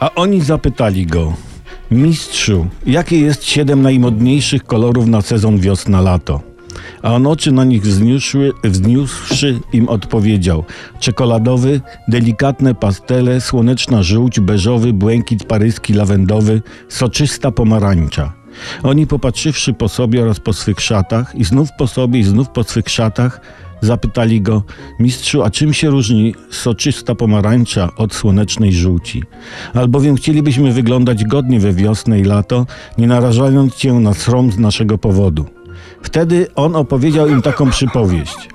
A oni zapytali go, mistrzu, jakie jest siedem najmodniejszych kolorów na sezon wiosna-lato? A on oczy na nich wzniósły, wzniósłszy im odpowiedział czekoladowy, delikatne pastele, słoneczna żółć, beżowy, błękit paryski, lawendowy, soczysta pomarańcza. Oni popatrzywszy po sobie oraz po swych szatach i znów po sobie i znów po swych szatach Zapytali go, mistrzu, a czym się różni soczysta pomarańcza od słonecznej żółci? Albowiem chcielibyśmy wyglądać godnie we wiosnę i lato, nie narażając cię na srom z naszego powodu. Wtedy on opowiedział im taką przypowieść.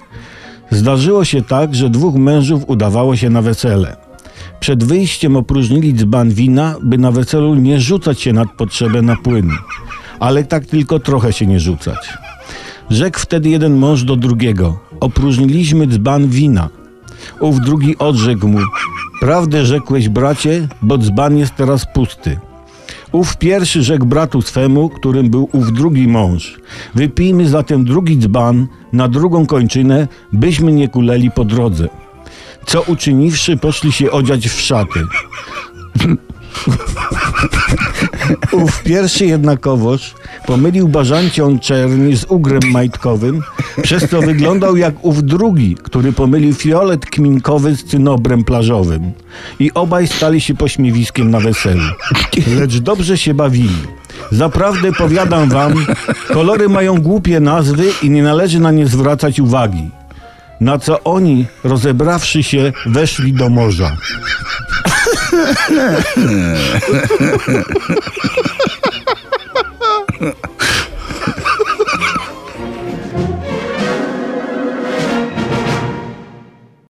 Zdarzyło się tak, że dwóch mężów udawało się na wesele. Przed wyjściem opróżnili dzban wina, by na weselu nie rzucać się nad potrzebę na płyn. Ale tak tylko trochę się nie rzucać. Rzekł wtedy jeden mąż do drugiego: Opróżniliśmy dzban wina. Ów drugi odrzekł mu: Prawdę rzekłeś, bracie, bo dzban jest teraz pusty. Ów pierwszy rzekł bratu swemu, którym był ów drugi mąż: Wypijmy zatem drugi dzban na drugą kończynę, byśmy nie kuleli po drodze. Co uczyniwszy, poszli się odziać w szaty. Ów pierwszy jednakowoż pomylił bażancią czerni z ugrem majtkowym, przez co wyglądał jak ów drugi, który pomylił fiolet kminkowy z cynobrem plażowym. I obaj stali się pośmiewiskiem na weselu. Lecz dobrze się bawili. Zaprawdę powiadam wam, kolory mają głupie nazwy i nie należy na nie zwracać uwagi. Na co oni, rozebrawszy się, weszli do morza.